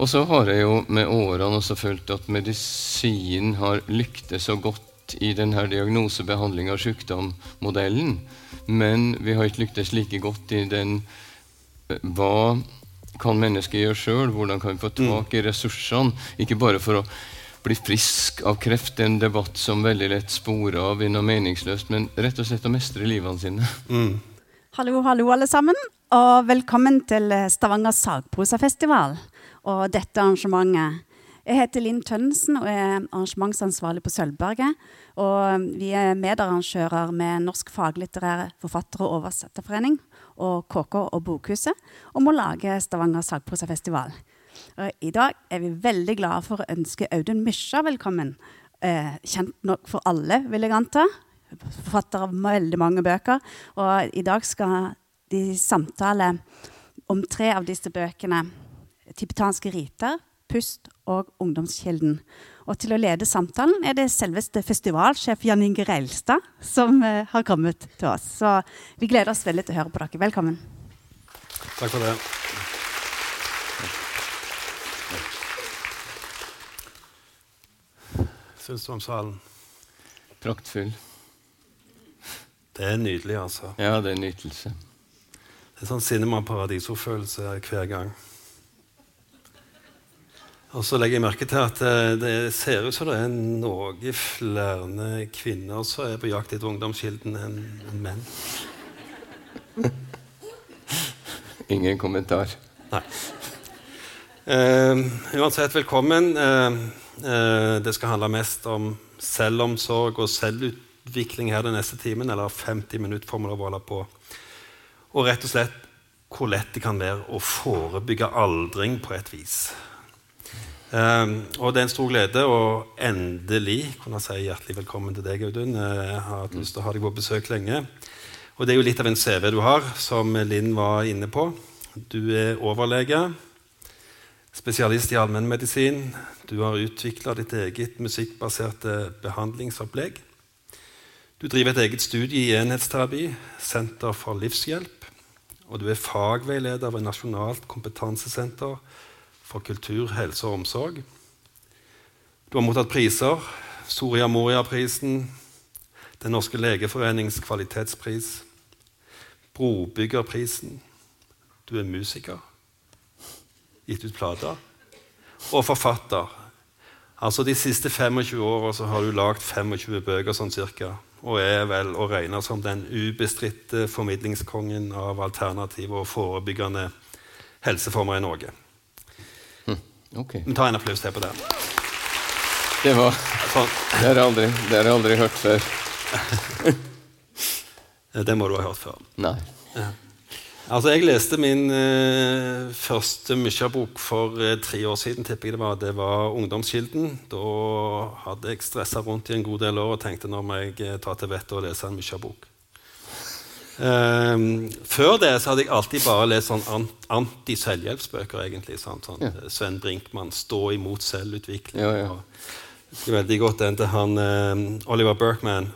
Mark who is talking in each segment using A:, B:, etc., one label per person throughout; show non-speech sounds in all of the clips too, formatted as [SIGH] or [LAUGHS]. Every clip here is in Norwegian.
A: Og så har jeg jo med årene også følt at medisin har lyktes så godt i denne diagnosebehandling av sykdommodellen, men vi har ikke lyktes like godt i den eh, hva kan mennesket gjøre sjøl? Hvordan kan vi få tak i ressursene? Ikke bare for å bli frisk av kreft, en debatt som veldig lett sporer av i noe meningsløst, men rett og slett å mestre livene sine. [LAUGHS]
B: Mm.
C: Hallo, hallo, alle sammen. Og velkommen til Stavanger sagprosafestival og dette arrangementet. Jeg heter Linn Tønnesen og er arrangementsansvarlig på Sølvberget. Og vi er medarrangører med Norsk faglitterær forfatter- og oversetterforening og KK og Bokhuset om å lage Stavanger sagprosafestival. I dag er vi veldig glade for å ønske Audun Mysja velkommen. Eh, kjent nok for alle, vil jeg anta. Forfatter av veldig mange bøker. Og i dag skal de samtale om tre av disse bøkene. 'Tibetanske riter', 'Pust' og 'Ungdomskilden'. Og til å lede samtalen er det selveste festivalsjef Jan Inge Reilstad som eh, har kommet til oss. Så vi gleder oss veldig til å høre på dere. Velkommen.
B: Takk for det. Syns du om salen?
A: Praktfull.
B: Det er nydelig, altså.
A: Ja, det er en nytelse.
B: Det er sånn Cinema Paradiso-følelse hver gang. Og så legger jeg merke til at det, det ser ut som det er noe flere kvinner som er på jakt etter ungdomskilden enn enn menn. [LAUGHS]
A: Ingen kommentar.
B: Nei. Eh, uansett, velkommen. Eh, eh, det skal handle mest om selvomsorg og selvutvikling her den neste timen. Eller 50 minutter får vi lov å holde på. Og rett og slett hvor lett det kan være å forebygge aldring på et vis. Um, og det er en stor glede å endelig kunne si hjertelig velkommen til deg, Audun. Jeg har hatt lyst til å ha deg på besøk lenge. Og det er jo litt av en CV du har, som Linn var inne på. Du er overlege, spesialist i allmennmedisin. Du har utvikla ditt eget musikkbaserte behandlingsopplegg. Du driver et eget studie i enhetsterapi, Senter for livshjelp. Og du er fagveileder ved Nasjonalt kompetansesenter for kultur, helse og omsorg. Du har mottatt priser. Soria Moria-prisen, Den norske legeforenings kvalitetspris, Brobyggerprisen. Du er musiker, gitt ut plater, og forfatter. Altså De siste 25 åra har du lagd 25 bøker sånn cirka, og er vel å regne som den ubestridte formidlingskongen av alternative og forebyggende helseformer i Norge.
A: Ok.
B: Vi tar en applaus til på det.
A: Det var
B: Sånn.
A: Det har jeg aldri, aldri hørt før. [LAUGHS]
B: Det må du ha hørt før.
A: Nei.
B: Altså, Jeg leste min eh, første Mysja-bok for eh, tre år siden. tipper jeg Det var Det var Ungdomskilden. Da hadde jeg stressa rundt i en god del år og tenkte nå må jeg eh, ta til vettet og lese en Mysja-bok. Ehm, før det så hadde jeg alltid bare lest sånn anti-selvhjelpsbøker. egentlig, sant? Sånn,
A: Ja.
B: Sven Brinkmann, 'Stå imot selvutvikling'.
A: Ja, ja.
B: Og Jeg veldig godt den til han eh, Oliver Berkman.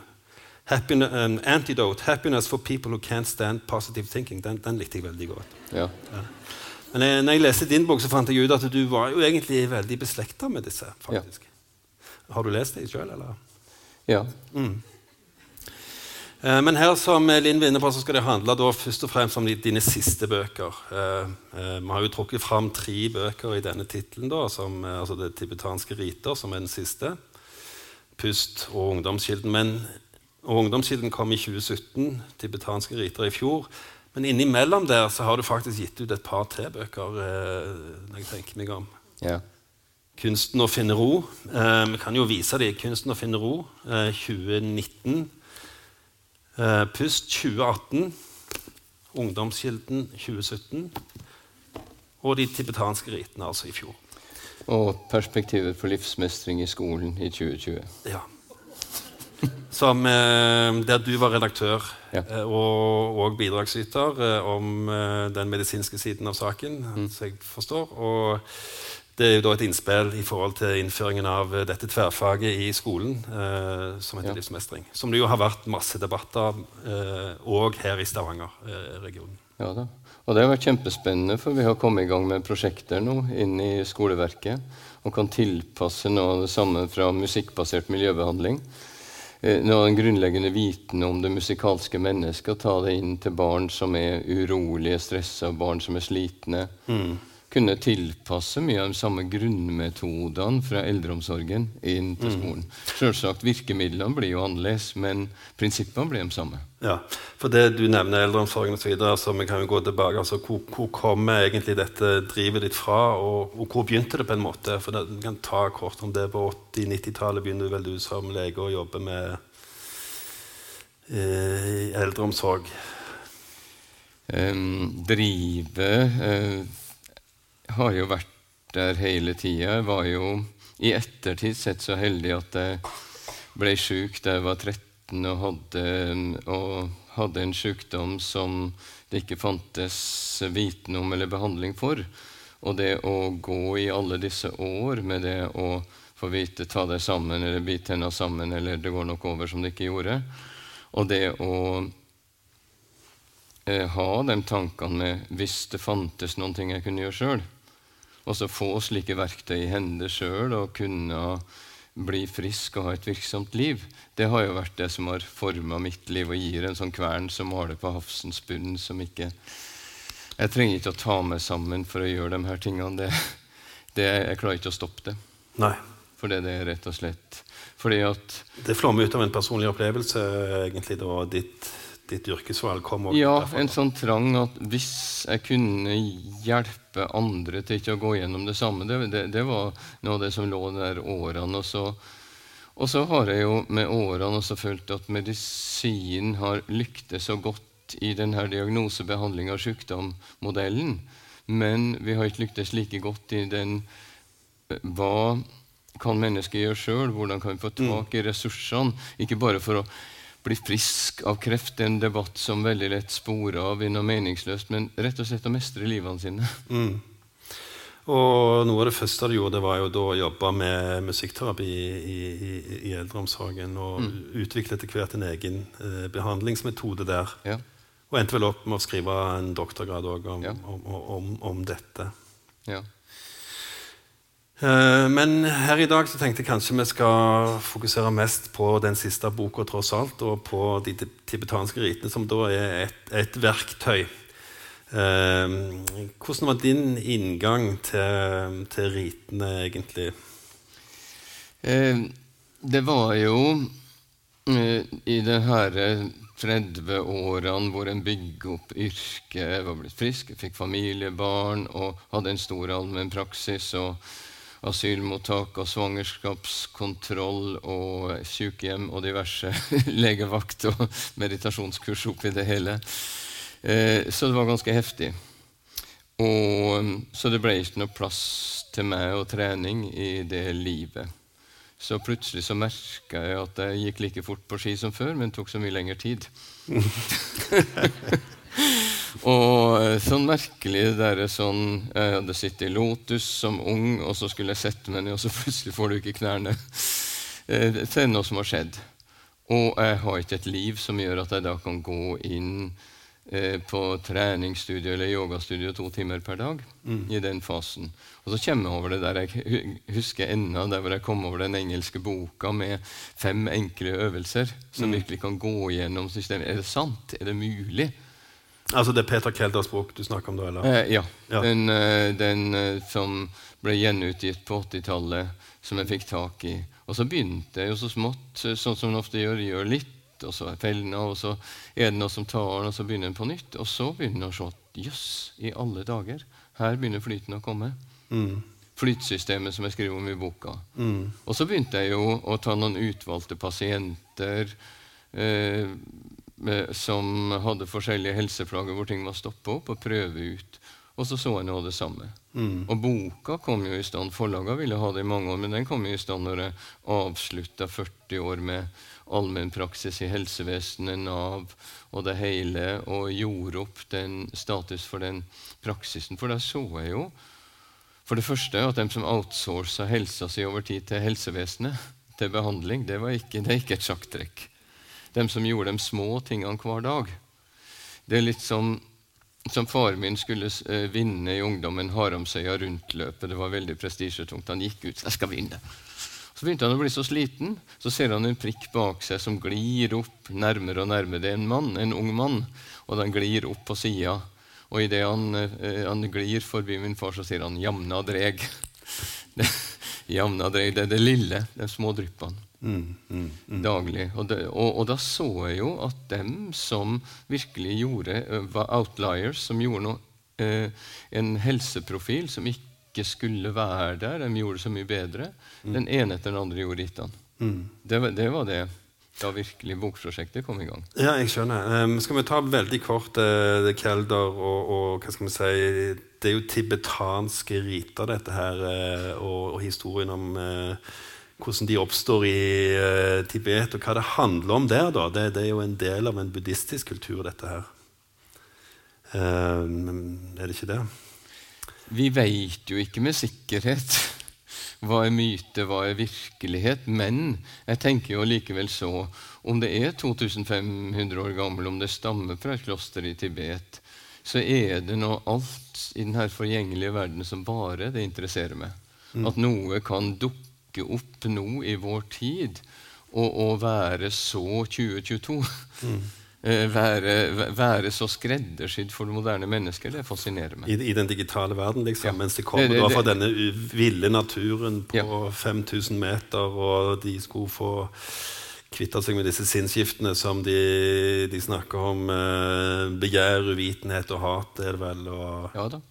B: Happin um, antidote, 'Happiness for people who can't stand positive thinking'. Den, den likte jeg veldig godt.
A: Ja.
B: Men jeg, når jeg leste din bok, så fant jeg ut at du var jo egentlig veldig beslekta med disse. faktisk. Har du lest det sjøl, eller?
A: ja.
B: Eh, Men her som Linn var inne på, så skal det handle da først og fremst om dine siste bøker. Eh, eh, Vi har jo trukket fram tre bøker i denne tittelen. eh, altså Det tibetanske riter, som er den siste. Pust og Ungdomskilden. Men og Ungdomskilden kom i 2017, tibetanske riter i fjor. Men innimellom der så har du faktisk gitt ut et par til bøker. Eh, når jeg tenker meg om.
A: ja.
B: 'Kunsten å finne ro'. Eh, vi kan jo vise dem. 'Kunsten å finne ro', eh, 2019. Eh, Pust 2018. Ungdomskilden 2017. Og de tibetanske ritene, altså i fjor.
A: Og perspektivet for livsmestring i skolen i 2020.
B: Ja. Som, eh, der du var redaktør
A: Ja.
B: eh, og, og bidragsyter om den medisinske siden av saken, så jeg forstår. Og det er jo da et innspill i forhold til innføringen av eh, dette tverrfaget i skolen, eh, som heter
A: Ja.
B: livsmestring. Som det jo har vært masse debatter òg her i Stavanger-regionen.
A: Ja da. Og det har vært kjempespennende, for vi har kommet i gang med prosjekter nå inn i skoleverket. Og kan tilpasse noe av det samme fra musikkbasert miljøbehandling. Eh, noe av den grunnleggende viten om det musikalske mennesket. Ta det inn til barn som er urolige, stressa, barn som er slitne. Mm kunne tilpasse mye av de samme grunnmetodene fra eldreomsorgen inn til mm. skolen. Mm. Selvsagt, Virkemidlene blir jo annerledes, men prinsippene blir de samme.
B: Ja, for det Du nevner eldreomsorgen osv. Så, videre, så vi kan jo gå tilbake. altså Hvor, hvor kommer egentlig dette drivet ditt fra, og, og, hvor begynte det? på en måte? For Du kan ta kort om det. På 80-90-tallet begynner vel du som lege å jobbe med eh, eldreomsorg.
A: Um, drive uh, har jo vært der hele tida. Jeg var jo i ettertid sett så heldig at jeg ble sjuk da jeg var 13 og hadde, og hadde en sykdom som det ikke fantes viten om eller behandling for. Og det å gå i alle disse år med det å få vite ta deg sammen eller bite tenna sammen eller det går nok over som det ikke gjorde, og det å eh, ha de tankene med hvis det fantes noen ting jeg kunne gjøre sjøl, og så få slike verktøy i hende sjøl og kunne bli frisk og ha et virksomt liv, det har jo vært det som har forma mitt liv og gir en sånn kvern som maler på havsens bunn, som ikke Jeg trenger ikke å ta meg sammen for å gjøre de her tingene. Det, det, jeg klarer ikke å stoppe det.
B: Nei.
A: For det er rett og slett fordi at
B: Det flommer ut av en personlig opplevelse, egentlig, da, ditt ditt yrkesvalg kom
A: Ja, derfra. en sånn trang at hvis jeg kunne hjelpe andre til ikke å gå gjennom det samme, det, det, det var noe av det som lå der årene. Og så, og så har jeg jo med årene også følt at medisin har lyktes så godt i denne diagnosebehandling av sykdommodellen, men vi har ikke lyktes like godt i den Hva kan mennesket gjøre sjøl? Hvordan kan vi få tak i ressursene? Ikke bare for å bli frisk av kreft. En debatt som veldig lett sporer av i noe meningsløst, men rett og slett å mestre livene sine. [LAUGHS] Mm.
B: Og Noe av det første du gjorde, var jo da å jobbe med musikkterapi i, i, i eldreomsorgen. Og mm. utvikle etter hvert en egen eh, behandlingsmetode der. Ja. Og endte vel opp med å skrive en doktorgrad om, ja. om, om, om, dette. Ja. Eh, men her i dag så tenkte jeg kanskje vi skal fokusere mest på den siste boka, tross alt, og på de tibetanske ritene, som da er et, et verktøy. Eh, hvordan var din inngang til, til ritene, egentlig?
A: Eh, det var jo eh, i det her 30 årene hvor en bygger opp yrket, var blitt frisk, fikk fikk familiebarn og hadde en stor allmennpraksis. og asylmottak og svangerskapskontroll og sykehjem og diverse [LAUGHS] legevakt og meditasjonskurs oppi det hele. Eh, så det var ganske heftig. Og, så det ble ikke noe plass til meg og trening i det livet. Så plutselig så merka jeg at jeg gikk like fort på ski som før, men tok så mye lengre tid. [LAUGHS] Og eh, sånn merkelig det er sånn, Jeg hadde sittet i Lotus som ung, og så skulle jeg sette meg ned, og så [LAUGHS] plutselig får du ikke knærne. Eh, det er noe som har skjedd. Og jeg har ikke et liv som gjør at jeg da kan gå inn eh, på treningsstudio eller yogastudio to timer per dag mm. i den fasen. Og så kommer jeg over det der jeg husker ennå, der hvor jeg kom over den engelske boka med fem enkle øvelser som mm. virkelig kan gå gjennom systemet. Er det sant? Er det mulig?
B: Altså det er Peter Kelders bok du snakker om da? eller?
A: Eh, ja. ja. Den, eh, den uh, som ble gjenutgitt på 80-tallet, som jeg fikk tak i. Og så begynte jeg jo så smått, sånn som en ofte gjør. Gjør litt, og så er fellene, og så er det noe som tar den, og så begynner en på nytt. Og så begynner en å se at jøss, i alle dager, her begynner flyten å komme. Mm. Flytsystemet som jeg skriver om i boka. Mm. Og så begynte jeg jo å ta noen utvalgte pasienter. Eh, som hadde forskjellige helseplager hvor ting var stoppa opp, og prøve ut. Og så så jeg nå det samme. Mm. Og boka kom jo i stand. Forlaga ville ha det i mange år, men den kom jo i stand når jeg avslutta 40 år med allmennpraksis i helsevesenet, Nav og det hele, og gjorde opp den status for den praksisen. For da så jeg jo for det første at de som outsourca helsa si over tid til helsevesenet, til behandling, det, ikke, det er ikke et sjakktrekk dem som gjorde de små tingene hver dag. Det er litt som som faren min skulle uh, vinne i ungdommen, Haramsøya rundt-løpet. Det var veldig prestisjetungt. Han gikk ut. 'Jeg skal vinne'. Så begynte han å bli så sliten. Så ser han en prikk bak seg som glir opp nærmere og nærmere. Det er en mann, en ung mann, og den glir opp på sida. Og idet han, uh, han glir forbi min far, så sier han 'jamna dreg'. [LAUGHS] jamna dreg, Det er det lille, de små dryppene. Mm, mm, mm. daglig. Og, det, og, og, da så jeg jo at dem som virkelig gjorde, var outliers, som gjorde noe, eh, en helseprofil som ikke skulle være der, de gjorde det så mye bedre. Mm. Den ene etter den andre gjorde ritan. Mm. Det, det, var det da virkelig bokprosjektet kom i gang.
B: Ja, jeg skjønner. Um, skal vi ta veldig kort uh, Kelder og, og, hva skal vi si Det er jo tibetanske riter, dette her, uh, og, og, historien om uh, hvordan de oppstår i uh, Tibet, og hva det handler om der. da. Det, det, er jo en del av en buddhistisk kultur, dette her. Uh, er det ikke det?
A: Vi veit jo ikke med sikkerhet [LAUGHS] hva er myte, hva er virkelighet. Men jeg tenker jo likevel så om det er 2500 år gammel, om det stammer fra et kloster i Tibet, så er det nå alt i denne forgjengelige verden som bare det interesserer meg. Mm. At noe kan dukke dukke opp nå i vår tid og, og være så 2022 mm. [LAUGHS] Eh, være, være, så skreddersydd for det moderne mennesket, det fascinerer meg.
B: I, i den digitale verden, liksom, ja. mens de kommer det, det, det, fra denne ville naturen på ja. 5000 meter, og de skulle få kvitte seg med disse sinnsskiftene som de, de snakker om. Eh, begjær, uvitenhet og hat, er det vel? Og,
A: ja da.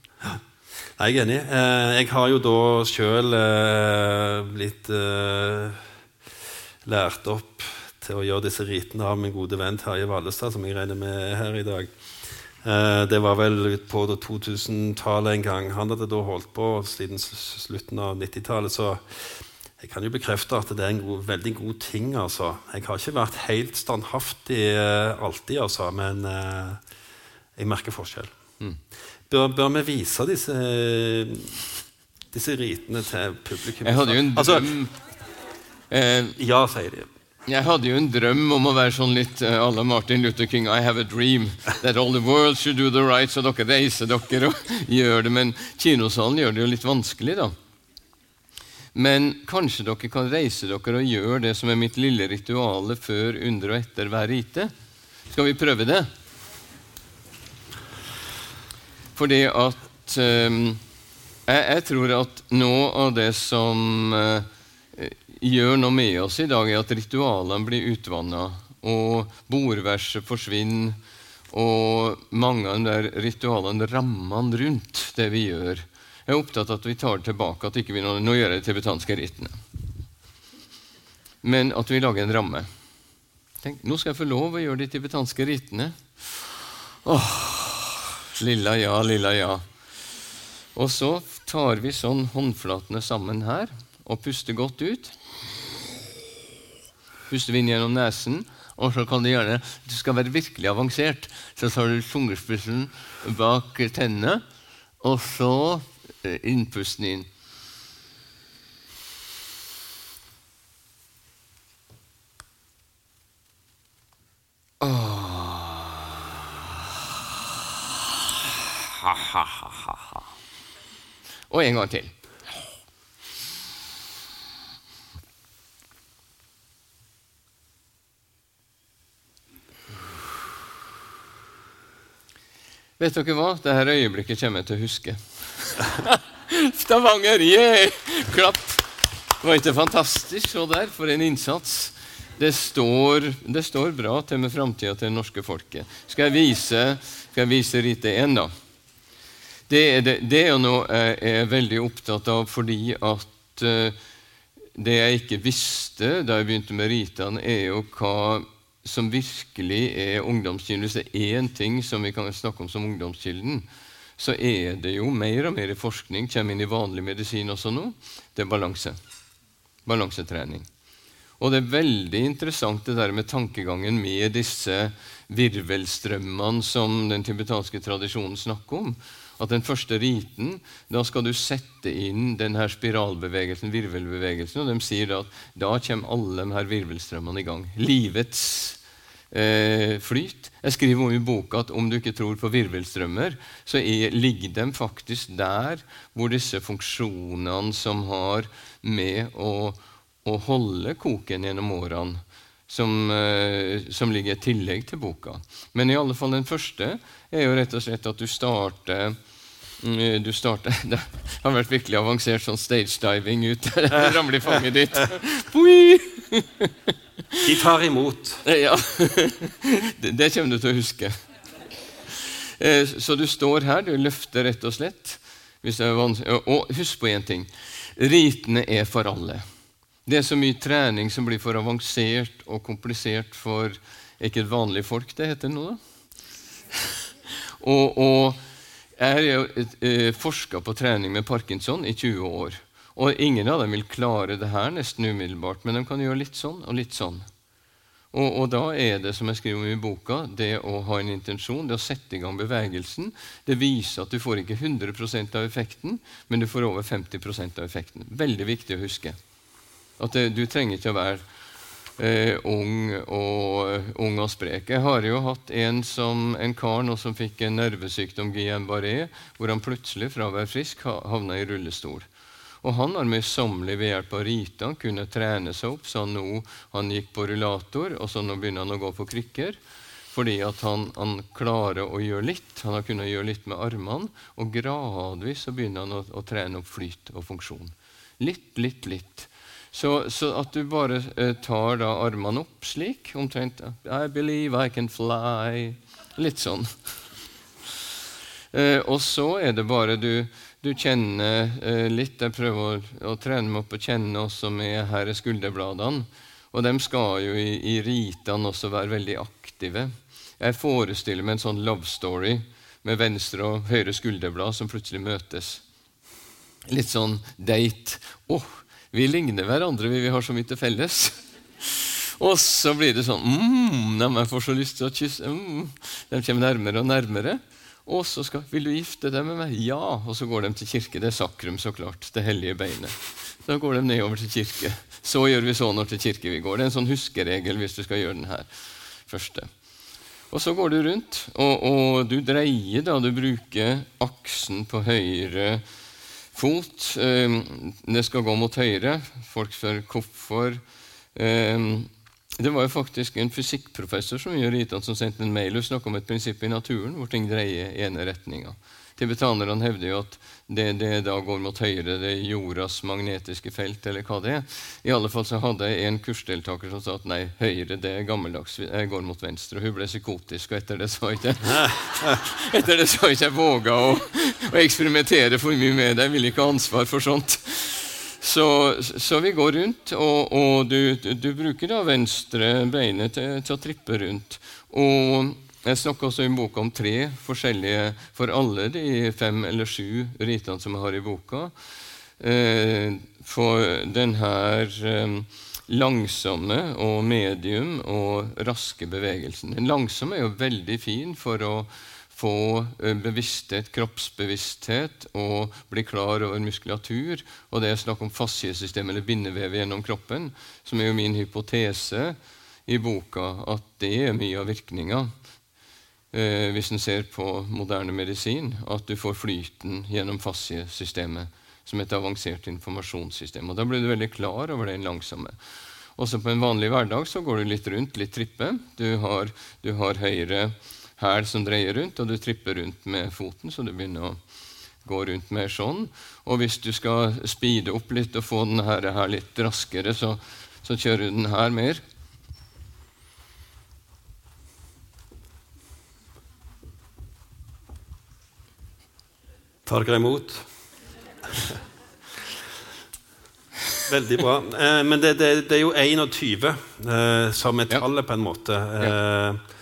B: Jeg er enig. Eh, jeg har jo da sjøl eh, blitt eh, lært opp til å gjøre disse ritene av min gode venn Terje Vallestad, som jeg regner med er her i dag. Det var vel på 2000-tallet en gang. Han hadde da holdt på siden slutten av 90-tallet. Så jeg kan jo bekrefte at det er en god, veldig god ting. altså. Jeg har ikke vært helt standhaftig alltid, altså, men jeg merker forskjell. Mm. Bør, bør, vi vise disse, disse ritene til publikum?
A: Jeg hadde jo en altså, drøm
B: eh, Ja, sier de.
A: Jeg hadde jo en drøm om å være sånn litt uh, la Martin Luther King. I have a dream that all the world should do the right. Så dere reiser dere og [LAUGHS] gjør det. Men kinosalen gjør det jo litt vanskelig, da. Men kanskje dere kan reise dere og gjøre det som er mitt lille rituale før, under og etter hver rite? Skal vi prøve det? Fordi at eh, jeg, jeg, tror at noe av det som eh, gjør noe med oss i dag, er at ritualene blir utvanna, og bordverset forsvinner, og mange av de der ritualene, rammene rundt det vi gjør Jeg er opptatt av at vi tar det tilbake, at ikke vi nå, nå gjør de tibetanske ritene. Men at vi lager en ramme. Tenk, nå skal jeg få lov å gjøre de tibetanske ritene. Åh, Lilla ja, lilla ja. Og så tar vi sånn håndflatene sammen her og puster godt ut. Puster vi inn gjennom nesen. Og så kan du gjerne Du skal være virkelig avansert. Så tar du tungespissen bak tennene, og så eh, innpusten inn. Åh. Ha-ha-ha. Og en gang til. Vet dere hva? Dette øyeblikket kommer jeg til å huske. [LAUGHS] Stavanger, yeah! Klapp! Var ikke fantastisk? Se der, for en innsats. Det står, det står bra til med framtida til det norske folket. Skal jeg vise, vise rite én, da? Det er, det, det er noe jeg er veldig opptatt av fordi at uh, det jeg ikke visste da jeg begynte med Ritan, er jo hva som virkelig er ungdomskilden. Hvis det er én ting som vi kan snakke om som ungdomskilden, så er det jo mer og mer forskning kommer inn i vanlig medisin også nå. Det er balanse. Balansetrening. Og det er veldig interessant det der med tankegangen med disse virvelstrømmene som den tibetanske tradisjonen snakker om at den første riten da skal du sette inn denne spiralbevegelsen, virvelbevegelsen, og de sier at da kommer alle de her virvelstrømmene i gang. Livets eh, flyt. Jeg skriver om i boka at om du ikke tror på virvelstrømmer, så er, ligger de faktisk der hvor disse funksjonene som har med å, å holde koken gjennom årene, som, eh, som, ligger i tillegg til boka. Men i alle fall den første er jo rett og slett at du starter mm, du starter, [LAUGHS] Det har vært virkelig avansert sånn stagediving ut. [LAUGHS] Ramler i fanget ditt. [LAUGHS]
B: De tar imot.
A: Ja. Det, det kommer du til å huske. Eh, så du står her, du løfter rett og slett. Og husk på én ting. Ritene er for alle. Det er så mye trening som blir for avansert og komplisert for ikke et vanlig folk det heter nå, da. [LAUGHS] Og, og jeg har eh, forska på trening med parkinson i 20 år. Og ingen av dem vil klare det her nesten umiddelbart, men de kan gjøre litt sånn og litt sånn. Og, og, da er det, som jeg skriver om i boka, det å ha en intensjon, det å sette i gang bevegelsen, det viser at du får ikke 100% av effekten, men du får over 50% av effekten. Veldig viktig å huske. At det, du trenger ikke å være eh, ung, og, ung og sprek. Jeg har jo hatt en, som, en kar nå som fikk en nervesykdom, Guillain-Barré, hvor han plutselig, fra å være frisk, havna i rullestol. Og han har møysommelig ved hjelp av Rita kunne trene seg opp, så nå han gikk på rullator, og så nå begynner han å gå på krykker. Fordi at han, han, klarer å gjøre litt. Han har kunnet gjøre litt med armene. Og gradvis så begynner han å, å trene opp flyt og funksjon. Litt, litt, litt. Så, så at du bare eh, tar da armene opp slik, omtrent I believe I can fly. Litt sånn. eh, og så er det bare du du kjenner eh, litt. Jeg prøver å, å trene meg opp og kjenne også med her skulderbladene. Og de skal jo i, i ritene også være veldig aktive. Jeg forestiller meg en sånn love story med venstre og høyre skulderblad som plutselig møtes. Litt sånn date. Å, oh, vi ligner hverandre, vi, har så mye til felles. Og så blir det sånn mm, Jeg får så lyst til å kysse. Mm. De kommer nærmere og nærmere. Og så skal, 'Vil du gifte deg med meg?' 'Ja.' Og så går de til kirke. Det er sakrum, så klart. Det hellige beinet. Da går de nedover til kirke. Så gjør vi så når til kirke vi går. Det er en sånn huskeregel hvis du skal gjøre den her første. Og så går du rundt, og, og du dreier da. Du bruker aksen på høyre fot. Um, det skal gå mot høyre. Folk spør hvorfor. Um, det var jo faktisk en fysikkprofessor som gjør som sendte en mail og snakka om et prinsipp i naturen hvor ting dreier i ene retninga. Tibetanerne hevder jo at det, det, da går mot høyre, det er jordas magnetiske felt, eller hva det er. I alle fall så hadde jeg en kursdeltaker som sa at nei, høyre det er gammeldags, jeg går mot venstre. Og hun ble psykotisk, og etter det så ikke [LAUGHS] etter det så ikke jeg våga å, å eksperimentere for mye med det. Jeg ville ikke ha ansvar for sånt. Så, så, vi går rundt, og, og du, du, bruker da venstre beinet til, til, å trippe rundt. Og jeg snakker også i boka om tre forskjellige for alle de fem eller sju ritene som jeg har i boka. Eh, for den her eh, langsomme og medium og raske bevegelsen. Den langsomme er jo veldig fin for å få eh, bevissthet, kroppsbevissthet og bli klar over muskulatur. Og det er snakk om fasciesystem eller bindevevet gjennom kroppen, som er jo min hypotese i boka, at det er mye av virkninga. Eh, hvis en ser på moderne medisin, at du får flyten gjennom fasciesystemet som et avansert informasjonssystem. Og Da blir du veldig klar over den langsomme. Også på en vanlig hverdag så går du litt rundt, litt trippe. Du har, du har høyre hæl som dreier rundt, og du tripper rundt med foten, så du begynner å gå rundt mer sånn. Og hvis du skal speede opp litt og få den her, her litt raskere, så, så kjører du den her mer.
B: Tar dere imot? Veldig bra. Eh, men det, det, det, er jo 21 eh, som er tallet, ja. på en måte. Eh.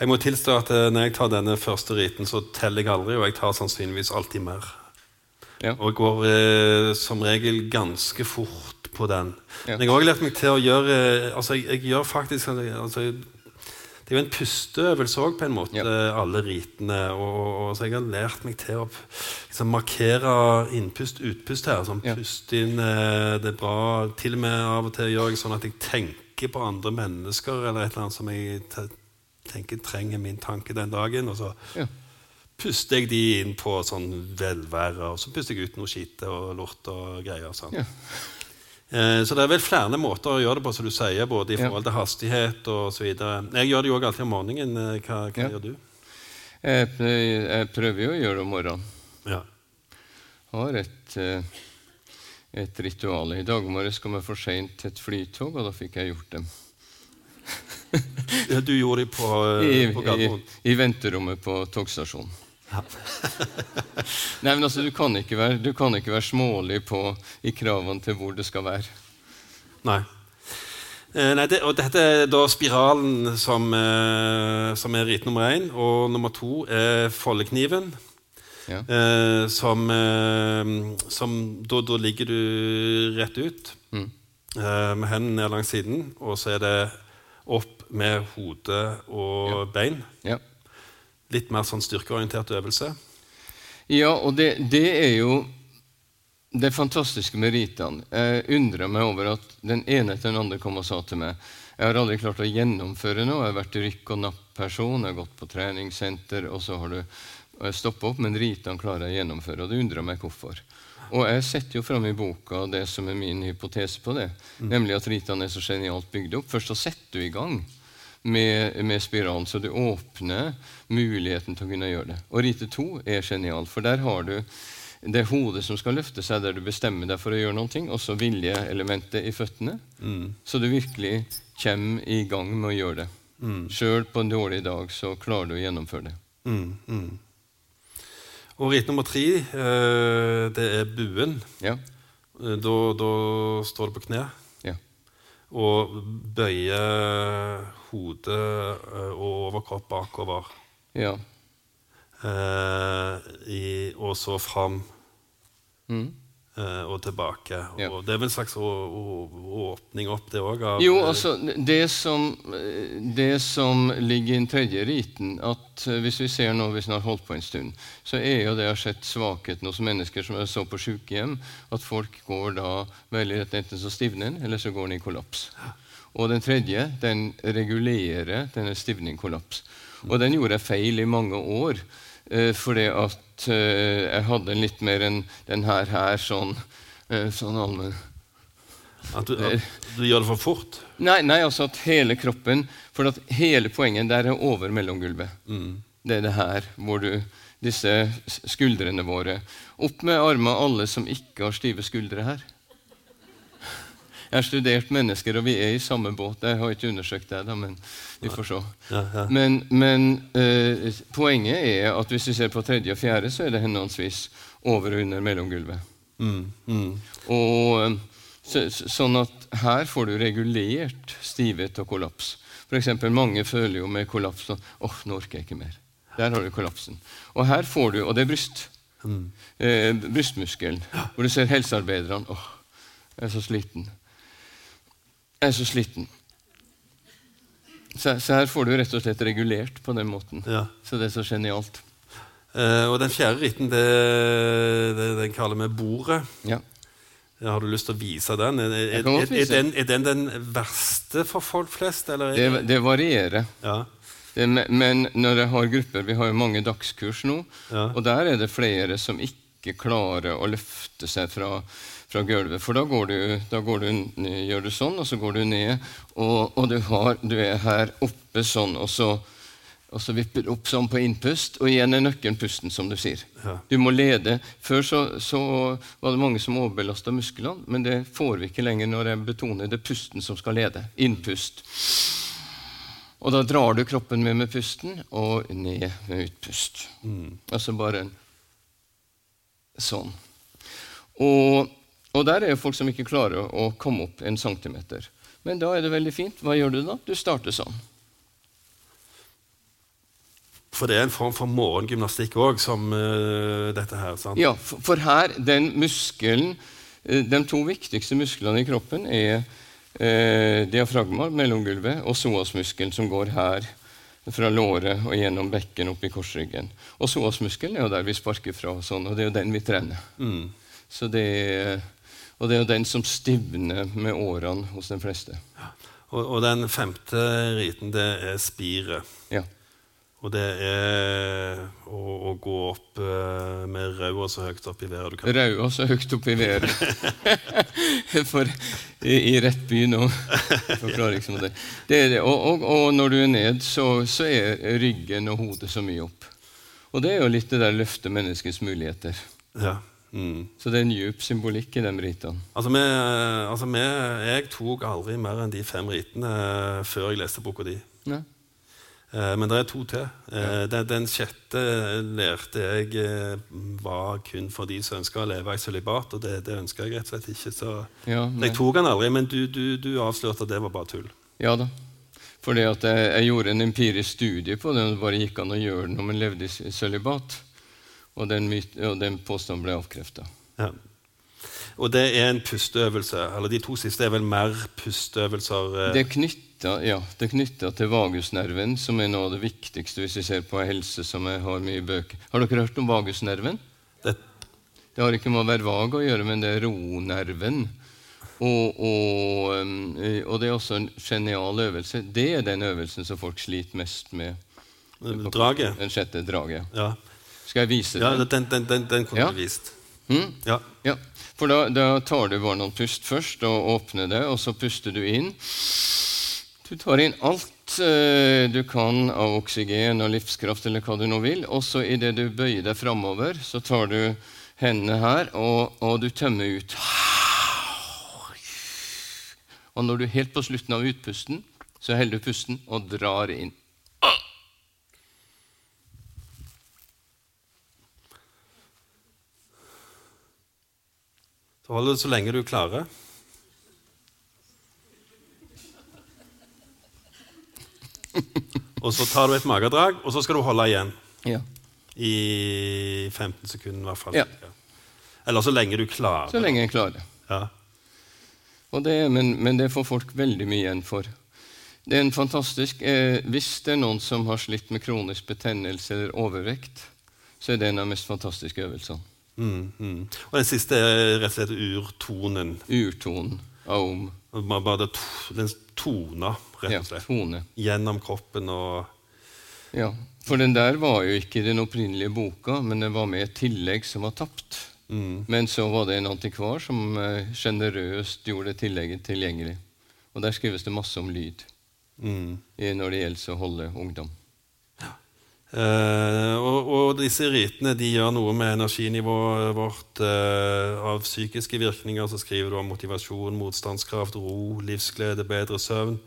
B: Jeg må tilstå at eh, når jeg tar denne første riten, så teller jeg aldri, og jeg tar sannsynligvis alltid mer. Ja. Og går eh, som regel ganske fort på den. Ja. Men jeg har også lært meg til å gjøre eh, altså jeg, jeg gjør faktisk altså, Det er jo en pusteøvelse òg, på en måte, ja. alle ritene. Og, og, så jeg har lært meg til å liksom, markere innpust, utpust her. Sånn, Pust inn eh, det er bra. Til og med av og til gjør jeg sånn at jeg tenker på andre mennesker eller et eller annet som jeg tenker trenger min tanke den dagen. Og så
A: Ja.
B: puster jeg de inn på sånn velvære, og så puster jeg ut noe skitt og lort og greier. Sånn. Eh, så det er vel flere måter å gjøre det på, som du sier, både i forhold til hastighet videre. Jeg gjør det jo alltid om morgenen. Eh, Hva, hva
A: Ja.
B: gjør du?
A: Jeg, prøver jo å gjøre det om morgenen.
B: Ja.
A: har et, eh, et ritual. I dag morges kom jeg for seint til et flytog, og da fikk jeg gjort det.
B: Du gjorde det på, på Gardermoen?
A: i, I venterommet på togstasjonen.
B: Ja. [LAUGHS]
A: Nei, men altså, du kan ikke være, du kan ikke være smålig på, i kravene til hvor det skal være.
B: Nei. Eh, nei det, og dette er da spiralen som, eh, som er rit nummer én. Og nummer to er foldekniven.
A: Ja.
B: Eh, som eh, som da, da ligger du rett ut
A: Mm.
B: eh, med hendene ned langs siden, og så er det opp med hode og bein.
A: Ja.
B: Litt mer sånn styrkeorientert øvelse.
A: Ja, og det, det er jo det fantastiske med ritene. Jeg undrer meg over at den ene etter den andre kom og sa til meg jeg har aldri klart å gjennomføre noe. Jeg har vært rykk- og napp-person, jeg har gått på treningssenter, og så har du stoppa opp, men ritene klarer jeg å gjennomføre. Og det undrer meg hvorfor. Og jeg setter jo fram i boka det som er min hypotese på det, nemlig at ritene er så genialt bygd opp. Først så setter du i gang med, med spiralen, så du åpner muligheten til å kunne gjøre det. Og rite to er genial, for der har du det hodet som skal løfte seg, der du bestemmer deg for å gjøre noe, og så viljeelementet i føttene. Så du virkelig kommer i gang med å gjøre det.
B: Mm.
A: Sjøl på en dårlig dag så klarer du å gjennomføre det.
B: Mm, mm. Og rite nummer tre, eh, det er buen.
A: Ja,
B: Eh, Da, da står du på kne og bøye hodet eh, og overkropp bakover.
A: ja.
B: Eh, i, og så fram
A: Mm.
B: Eh, og tilbake.
A: Ja.
B: Og det er vel en slags å, å, åpning opp, det òg?
A: Jo, altså, det som, det som ligger i den tredje riten at eh, Hvis vi ser nå, hvis en har holdt på en stund, så er jo det har sett svakheten hos mennesker som jeg så på sykehjem, at folk går da veldig rett enten så stivner en, eller så går den i kollaps. Og den tredje den regulerer denne stivning-kollaps. Og den gjorde jeg feil i mange år. Eh, fordi at eh, jeg hadde litt mer enn den her, her sånn, eh, sånn allmenn
B: At du, at du gjør det for fort?
A: Nei, nei, altså at hele kroppen For at hele poenget der er over mellomgulvet.
B: Mm.
A: Det er det her hvor du Disse skuldrene våre. Opp med armene alle som ikke har stive skuldre her. Jeg har studert mennesker, og vi er i samme båt. Jeg har ikke undersøkt det, da, men vi får se.
B: Ja, ja.
A: Men, men eh, poenget er at hvis vi ser på tredje og fjerde, så er det henholdsvis over og under mellomgulvet.
B: Mm, mm.
A: Og eh, så, så- sånn at her får du regulert stivhet og kollaps. For eksempel, mange føler jo med kollaps sånn åh, nå orker jeg ikke mer. Der har du kollapsen. Og her får du, og det er bryst.
B: Mm.
A: Eh, brystmuskelen. Hvor du ser helsearbeiderne. åh, jeg er så sliten. Jeg er så sliten. Så, så her får du rett og slett regulert på den måten.
B: Ja.
A: Så det er så genialt.
B: Eh, og den fjerde ritten, det, det, den kaller vi bordet.
A: Ja.
B: Ja, Har du lyst til å vise den? Er, er, er, den, er den den verste for folk flest? Eller?
A: Det, det varierer.
B: Ja.
A: Det, men når jeg har grupper Vi har jo mange dagskurs nå.
B: Ja.
A: Og der er det flere som ikke klarer å løfte seg fra, fra gulvet. For da, går du, da går du, gjør du sånn, og så går du ned, og, og du, har, du er her oppe sånn, og så, og så vipper du opp sånn på innpust, og igjen er nøkkelen pusten, som du sier.
B: Ja.
A: Du må lede. Før så, så var det mange som overbelasta musklene, men det får vi ikke lenger når jeg betoner det er pusten som skal lede. Innpust. Og da drar du kroppen med med pusten, og ned med utpust. Altså bare en sånn. Og, og der er folk som ikke klarer å komme opp en centimeter. Men da er det veldig fint. Hva gjør du da? Du starter sånn.
B: For det er en form for morgengymnastikk òg, som uh, dette her. sant?
A: Ja, for, for her, den muskelen uh, De to viktigste musklene i kroppen er uh, diafragma, mellomgulvet, og psoasmuskelen, som går her fra låret og gjennom bekken opp i korsryggen. Og psoasmuskelen er jo der vi sparker fra, og sånn, og det er jo den vi trener.
B: Mm.
A: Så det er, og det er jo den som stivner med årene hos de fleste.
B: Og, og den femte riten, det er spiret.
A: Ja.
B: Og det er å, å gå opp eh, med raua så høyt opp i været du kan.
A: Raua så høyt opp i været. [LAUGHS] For i, i rett by nå forklarer liksom det. det, er det. Og, og, og når du er ned, så, så er ryggen og hodet så mye opp. Og det er jo litt det der løfte menneskets muligheter.
B: Ja. Mm.
A: Så det er en djup symbolikk i de ritene.
B: Altså, vi, altså vi, jeg tok aldri mer enn de fem ritene eh, før jeg leste boka di.
A: Ja.
B: Eh, men det er to til. Ja. den, den sjette lærte jeg eh, var kun for de som ønska å leve i sølibat, og det, det ønska jeg rett og slett ikke. Så
A: Ja,
B: jeg tok den aldri, men du, du, du avslørte at det var bare tull.
A: Ja da. Fordi at jeg, jeg gjorde en empirisk studie på det, og det bare gikk an å gjøre det når man levde i sølibat. Og den, og den påstanden ble avkrefta.
B: Ja. Og det er en pusteøvelse. Eller de to siste er vel mer pusteøvelser. eh,
A: Det er knytta ja, til vagusnerven, som er noe av det viktigste hvis vi ser på helse. som jeg har mye bøker. Har dere hørt om vagusnerven?
B: det,
A: Det har ikke med å være vag å gjøre, men det er ronerven. Og, og, um, eh, og det er også en genial øvelse. Det er den øvelsen som folk sliter mest med.
B: draget.
A: Den sjette draget.
B: Ja,
A: Skal jeg vise
B: ja
A: det?
B: den, den, den, den kunne
A: Ja.
B: du vist.
A: Mm?
B: Ja.
A: Ja, for da, da tar du bare noen pust først og åpner det, og så puster du inn. Du tar inn alt eh, du kan av oksygen og livskraft, eller hva du nå vil. Og så idet du bøyer deg framover, så tar du hendene her, og, og du tømmer ut. Og når du er helt på slutten av utpusten, så holder du pusten og drar inn.
B: Hold det så lenge du klarer. Og så tar du et magedrag, og så skal du holde igjen.
A: Ja.
B: I 15 sekunder, i hvert fall.
A: Ja.
B: Eller så lenge du klarer.
A: Så lenge jeg klarer.
B: Ja.
A: Og det, men, men det får folk veldig mye igjen for. Det er en fantastisk, eh, Hvis det er noen som har slitt med kronisk betennelse eller overvekt, så er det en av de mest fantastiske øvelsene.
B: Mm, mm. Og den siste er rett og slett urtonen.
A: Urtonen. Om.
B: Bare den tona, rett og slett.
A: tone.
B: Gjennom kroppen og
A: Ja, For den der var jo ikke den opprinnelige boka, men den var med et tillegg som var tapt.
B: mm.
A: Men så var det en antikvar som eh, sjenerøst gjorde tillegget tilgjengelig. Og der skrives det masse om lyd
B: Mm.
A: når det gjelder å holde ungdom.
B: Eh, og, og disse ritene de gjør noe med energinivået vårt eh, av psykiske virkninger. Så skriver du om motivasjon, motstandskraft, ro, livsglede, bedre søvn.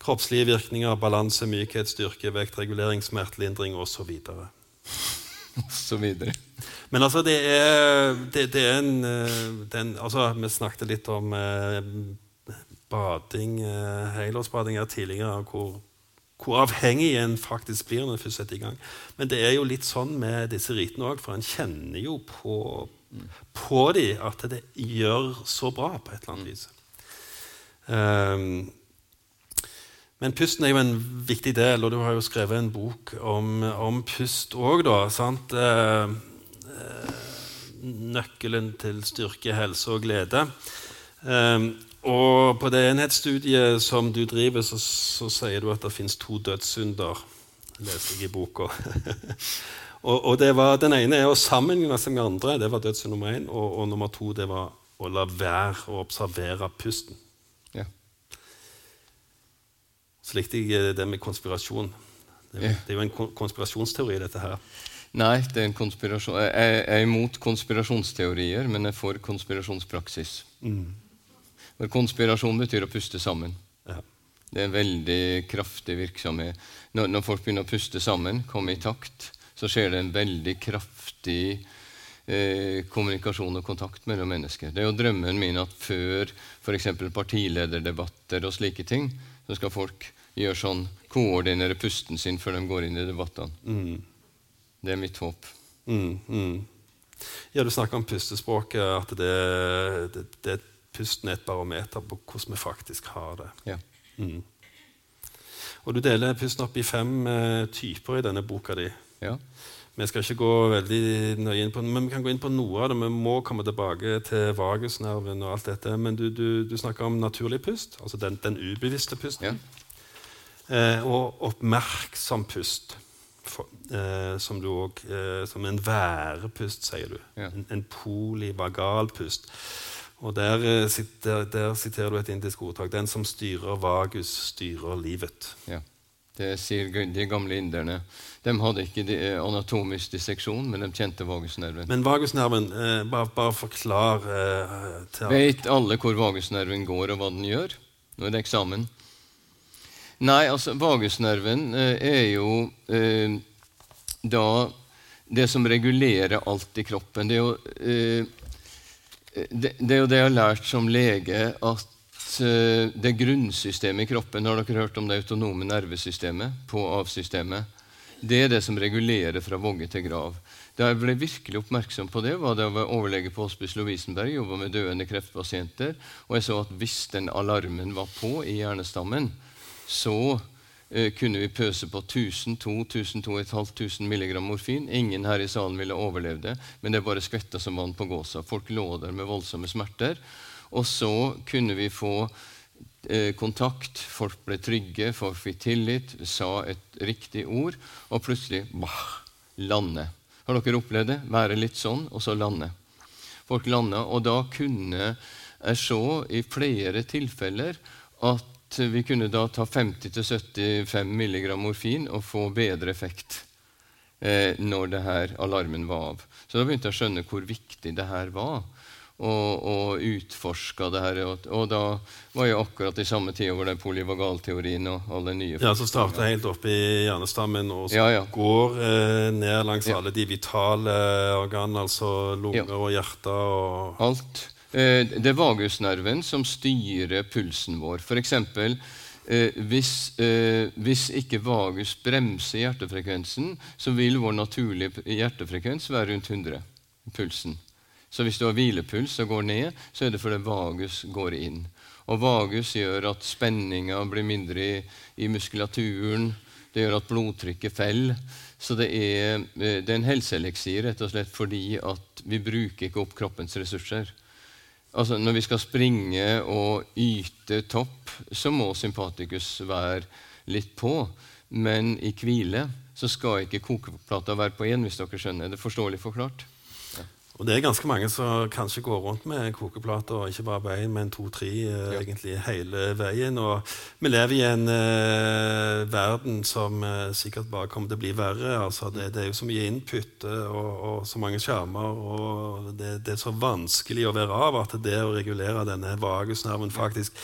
B: Kroppslige virkninger, balanse, mykhet, styrke, vektregulering, smertelindring osv. [LAUGHS] Men altså, det er, det, det er en, eh, den, altså, Vi snakket litt om eh, bading, eh, helårsbading her tidligere, hvor, hvor avhengig en faktisk blir når en først setter i gang. Men det er jo litt sånn med disse ritene òg, for en kjenner jo på, på de at det gjør så bra på et eller annet vis. Um, men pusten er jo en viktig del, og du har jo skrevet en bok om, om pust òg, da. sant? Eh, nøkkelen til styrke, helse og glede. Eh, og på det enhetsstudiet som du driver, så, så sier du at det fins to dødssynder. leser jeg i boka. [LAUGHS] og, og det var, Den ene er å sammenligne seg med andre. Det var dødssynd nummer én. Og, og nummer to det var å la være å observere pusten.
A: Ja.
B: Så likte jeg eh, det med konspirasjon. Det,
A: Ja.
B: det er jo en konspirasjonsteori, dette her.
A: Nei, det er en konspirasjon. Jeg er imot konspirasjonsteorier, men jeg er for konspirasjonspraksis. For konspirasjon betyr å puste sammen.
B: Ja.
A: Det er en veldig kraftig virksomhet. Når, når folk begynner å puste sammen, komme i takt, så skjer det en veldig kraftig eh, kommunikasjon og kontakt mellom mennesker. Det er jo drømmen min at før f.eks. partilederdebatter og slike ting, så skal folk gjøre sånn, koordinere pusten sin før de går inn i debattene.
B: Mm.
A: Det er mitt håp.
B: Mm, mm. Ja, Du snakker om pustespråket, at det, det, det, pusten er et barometer på hvordan vi faktisk har det.
A: Ja.
B: Mm. Og Du deler pusten opp i fem eh, typer i denne boka di.
A: ja.
B: Vi skal ikke gå veldig nøye inn på men vi kan gå inn på noe av det. Vi må komme tilbake til vagusnerven og alt dette. Men du, du, du snakker om naturlig pust, altså den, den ubevisste pusten.
A: Ja.
B: Eh, og oppmerksom pust. For, eh, som du også eh, Som en værepust, sier du. En, en polivagal pust. Og der, eh, der, der siterer du et indisk ordtak. Den som styrer vagus, styrer livet.
A: Ja. Det sier de gamle inderne. De hadde ikke eh, anatomisk disseksjon, men de kjente vagusnerven.
B: Men vagusnerven, eh, bare, bare forklar eh, til
A: Vet alle hvor vagusnerven går, og hva den gjør? Nå er det eksamen. Nei, altså, vagusnerven eh, er jo eh, da det som regulerer alt i kroppen. Det er jo, eh, det, er jo det jeg har lært som lege, at eh, det grunnsystemet i kroppen Har dere hørt om det autonome nervesystemet? På avsystemet? Det er det som regulerer fra vogge til grav. Da jeg ble virkelig oppmerksom på det, var da jeg var overlege på Hospice Lovisenberg, jobba med døende kreftpasienter, og jeg så at hvis den alarmen var på i hjernestammen, så kunne vi pøse på 1000-2500 milligram morfin. Ingen her i salen ville overlevd det, men det bare skvetta som vann på gåsa. Folk lå der med voldsomme smerter. Og så kunne vi få eh, kontakt, folk ble trygge, folk fikk tillit, sa et riktig ord, og plutselig bah, lande. Har dere opplevd det? Være litt sånn, og så lande. Folk landa, og da kunne jeg se i flere tilfeller at vi kunne da ta 50-75 mg morfin og få bedre effekt eh, når det her alarmen var av. Så da begynte jeg å skjønne hvor viktig det her var. Og, og utforska det her. Og, og da var jeg akkurat i samme tid hvor den polyvagalteorien og alle nye
B: Ja, Som starter helt oppe i hjernestammen og så
A: Ja, ja.
B: går eh, ned langs
A: Ja.
B: alle de vitale organene, altså lunger og hjerte og
A: Alt. Eh, Det er vagusnerven som styrer pulsen vår. F.eks. Eh, hvis, eh, hvis ikke vagus bremser hjertefrekvensen, så vil vår naturlige hjertefrekvens være rundt 100. Pulsen. Så hvis du har hvilepuls og går ned, så er det fordi vagus går inn. Og vagus gjør at spenninga blir mindre i, i muskulaturen. Det gjør at blodtrykket faller. Så det er, eh, det er en helseeleksir rett og slett fordi at vi bruker ikke opp kroppens ressurser. Altså Når vi skal springe og yte topp, så må sympatikus være litt på. Men i hvile så skal ikke kokeplata være på én, hvis dere skjønner. Er det forståelig forklart?
B: Og det er ganske mange som kanskje går rundt med kokeplater, og ikke bare på én, men to-tre eh,
A: Ja.
B: egentlig hele veien. Og vi lever i en eh, verden som eh, sikkert bare kommer til å bli verre. Altså, det, det er jo så mye input eh, og, og så mange skjermer, og det, det er så vanskelig å være av at det å regulere denne vagusnerven faktisk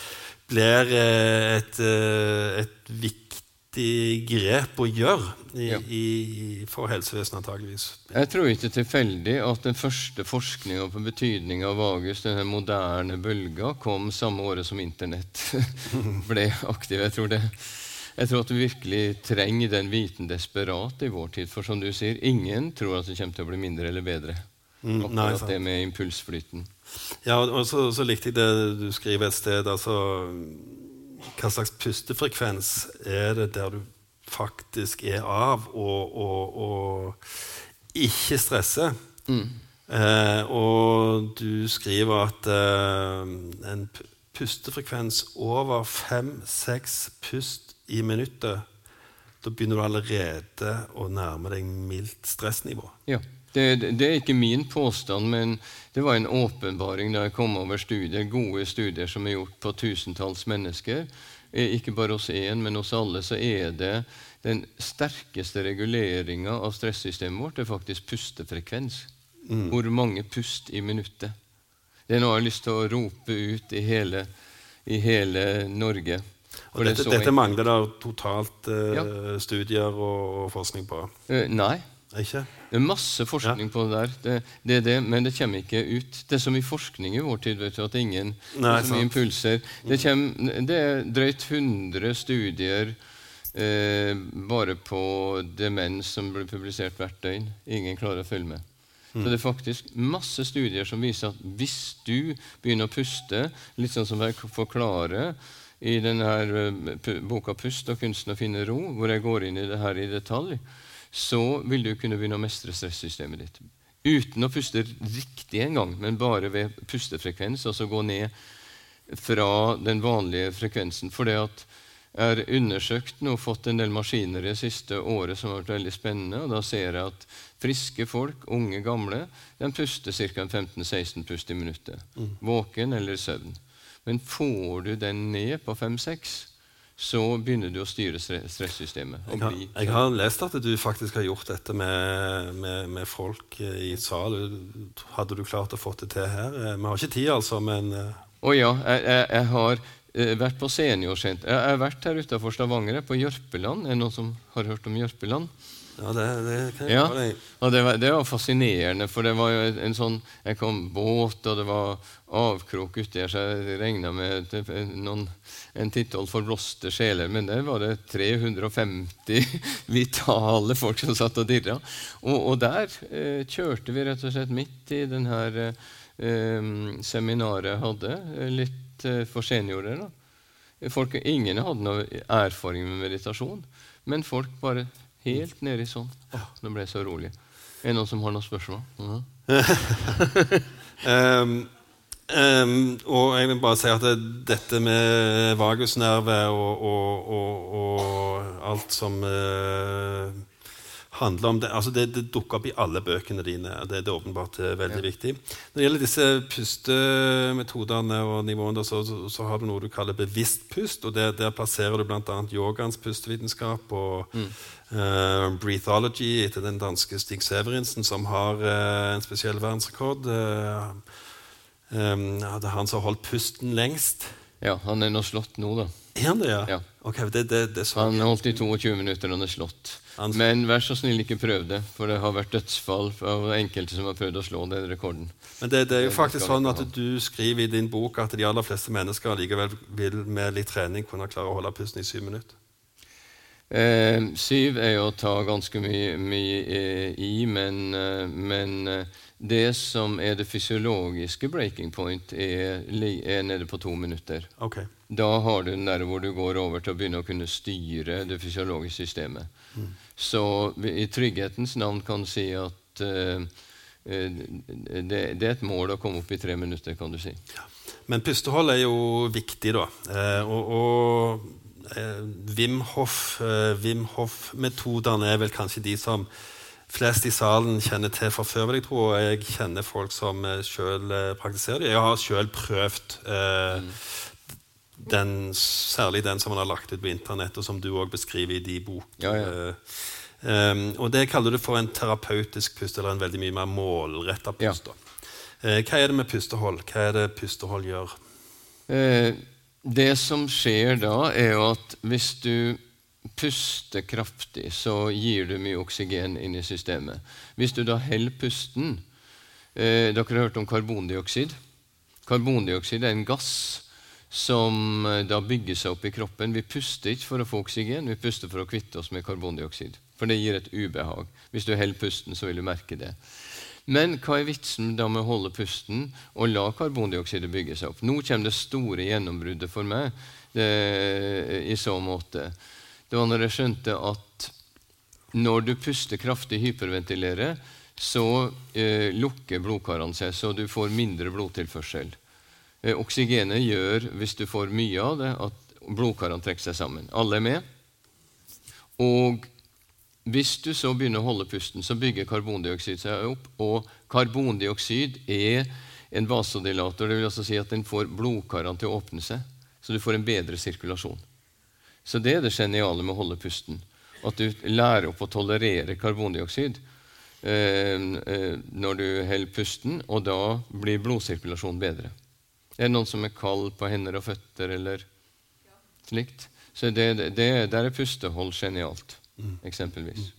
B: blir eh, et, eh, et viktig grep å gjøre i,
A: Ja.
B: i, for helsevesenet, antageligvis.
A: Jeg tror ikke tilfeldig at den første forskninga på betydning av vagus, denne moderne bølga, kom samme året som Internett [LAUGHS] ble aktiv. Jeg tror, det, jeg tror at vi virkelig trenger den viten desperat i vår tid. For som du sier, ingen tror at det kommer til å bli mindre eller bedre.
B: Mm, nei,
A: Akkurat
B: sant.
A: det med impulsflyten.
B: Ja, og så, så likte jeg det du skriver et sted. altså Hva slags pustefrekvens er det der du faktisk er av og, og, og ikke stresser? Eh, og du skriver at eh, en pustefrekvens over fem-seks pust i minuttet Da begynner du allerede å nærme deg mildt stressnivå.
A: Ja. Det, det er ikke min påstand, men det var en åpenbaring da jeg kom over studier, gode studier som er gjort på tusentalls mennesker. Eh, Ikke bare hos én, men hos alle, så er det den sterkeste reguleringa av stressystemet vårt er faktisk pustefrekvens. Hvor mange pust i minuttet. Det er noe jeg har lyst til å rope ut i hele, i hele Norge.
B: Og
A: dette, det
B: dette, mangler det totalt eh,
A: Ja.
B: studier og, og forskning på.
A: Uh, Nei.
B: Ikke?
A: Det er masse forskning på det der, det, det er det, men det kommer ikke ut. Det er så mye forskning i vår tid vet du, at ingen
B: Nei,
A: så mye impulser. Det, kommer, det er drøyt 100 studier eh, bare på demens som blir publisert hvert døgn. Ingen klarer å følge med. Så det er faktisk masse studier som viser at hvis du begynner å puste, litt sånn som jeg forklarer i denne her, eh, boka 'Pust og kunsten å finne ro', hvor jeg går inn i det her i detalj, så vil du kunne begynne å mestre stressystemet ditt. Uten å puste riktig en gang, men bare ved pustefrekvens. Altså gå ned fra den vanlige frekvensen. For det at jeg har undersøkt nå, fått en del maskiner det siste året som har vært veldig spennende. og Da ser jeg at friske folk, unge, gamle, de puster ca. 15-16 pust i minuttet. Mm. Våken eller søvn. Men får du den ned på 5-6, så begynner du å styre stressystemet.
B: Jeg har, jeg har, lest at du faktisk har gjort dette med, med, med folk i sal. Hadde du klart å få det til her? Eh, vi har ikke tid, altså, men
A: eh. Å ja. Jeg, jeg, jeg, har vært på seniorsenter. Jeg har vært her utenfor Stavanger, på Jørpeland. Er det noen som har hørt om Jørpeland?
B: Ja, det, det kan jeg ja,
A: gjøre. Og det var, det var, fascinerende, for det var jo en sånn Jeg kom båt, og det var avkrok uti her, så jeg regna med noen, en for blåste sjeler. Men der var det 350 [LAUGHS] vitale folk som satt og dirra. Og, og der eh, kjørte vi rett og slett midt i den her eh, seminaret hadde, eh, litt eh, for seniorer. da. Folk, ingen hadde noe erfaring med meditasjon, men folk bare Helt nedi sånn. Åh, nå ble jeg så rolig. Er det noen som har noen spørsmål? Mm
B: um, um, og jeg vil bare si at det, dette med vagusnerve og, og, og, og alt som uh, handler om det. Altså det, det dukker opp i alle bøkene dine. Det, det er åpenbart eh, veldig ja. viktig. Når det gjelder disse pustemetodene og nivåene, så, så, så, har du noe du kaller bevisst pust. og Der, der plasserer du bl.a. yogans pustevitenskap og mm. uh, breathology etter den danske Stig Severinsen, som har uh, en spesiell verdensrekord. Uh, um, det er han som har holdt pusten lengst.
A: Ja, han er nå slått nå, da.
B: Er han det, ja?
A: ja.
B: Okay, det, det, det
A: han holdt i 22 minutter, han er slått. Men vær så snill, ikke prøv det, for det har vært dødsfall av enkelte som har prøvd å slå den rekorden.
B: Men det, det er jo faktisk sånn at du skriver i din bok at de aller fleste mennesker likevel vil med litt trening kunne klare å holde pusten i syv minutter.
A: Eh, syv er jo å ta ganske mye, mye eh, i, men, eh, men eh, det som er det fysiologiske breaking point, er, er nede på to minutter.
B: Okay.
A: Da har du den der hvor du går over til å begynne å kunne styre det fysiologiske systemet. Mm. Så i trygghetens navn kan du si at uh, det, det, er et mål å komme opp i tre minutter, kan du si. Ja.
B: Men pustehold er jo viktig, da. Eh, og, og eh, Wim Hof-metodene Hof er vel kanskje de som flest i salen kjenner til fra før. vil Jeg tro, og jeg kjenner folk som eh, sjøl eh, praktiserer det. Jeg har sjøl prøvd eh, mm. den, særlig den som man har lagt ut på internett, og som du òg beskriver i de bokene.
A: Ja, ja.
B: Um, og Det kaller du for en terapeutisk pust, eller en veldig mye mer målretta pust. Ja. Uh, hva er det med pustehold? Hva er det pustehold gjør?
A: Det som skjer da, er jo at hvis du puster kraftig, så gir du mye oksygen inn i systemet. Hvis du da holder pusten eh, Dere har hørt om karbondioksid. Karbondioksid er en gass som eh, da bygger seg opp i kroppen. Vi puster ikke for å få oksygen, vi puster for å kvitte oss med karbondioksid. For det gir et ubehag. Hvis du holder pusten, så vil du merke det. Men hva er vitsen da med å holde pusten og la karbondioksidet bygge seg opp? Nå kommer det store gjennombruddet for meg det, i så måte det var når jeg skjønte at når du puster kraftig, hyperventilerer, så eh, lukker blodkarene seg, så du får mindre blodtilførsel. Eh, oksygenet gjør, hvis du får mye av det, at blodkarene trekker seg sammen. Alle er med. Og hvis du så begynner å holde pusten, så bygger karbondioksid seg opp. Og karbondioksid er en vasodilator. Det vil altså si at den får blodkarene til å åpne seg, så du får en bedre sirkulasjon. Så det er det geniale med å holde pusten. At du lærer opp å tolerere karbondioksid eh, eh, når du holder pusten, og da blir blodsirkulasjonen bedre. Er det noen som er kald på hender og føtter eller slikt? Så det, det, der er pustehold genialt, mm. eksempelvis.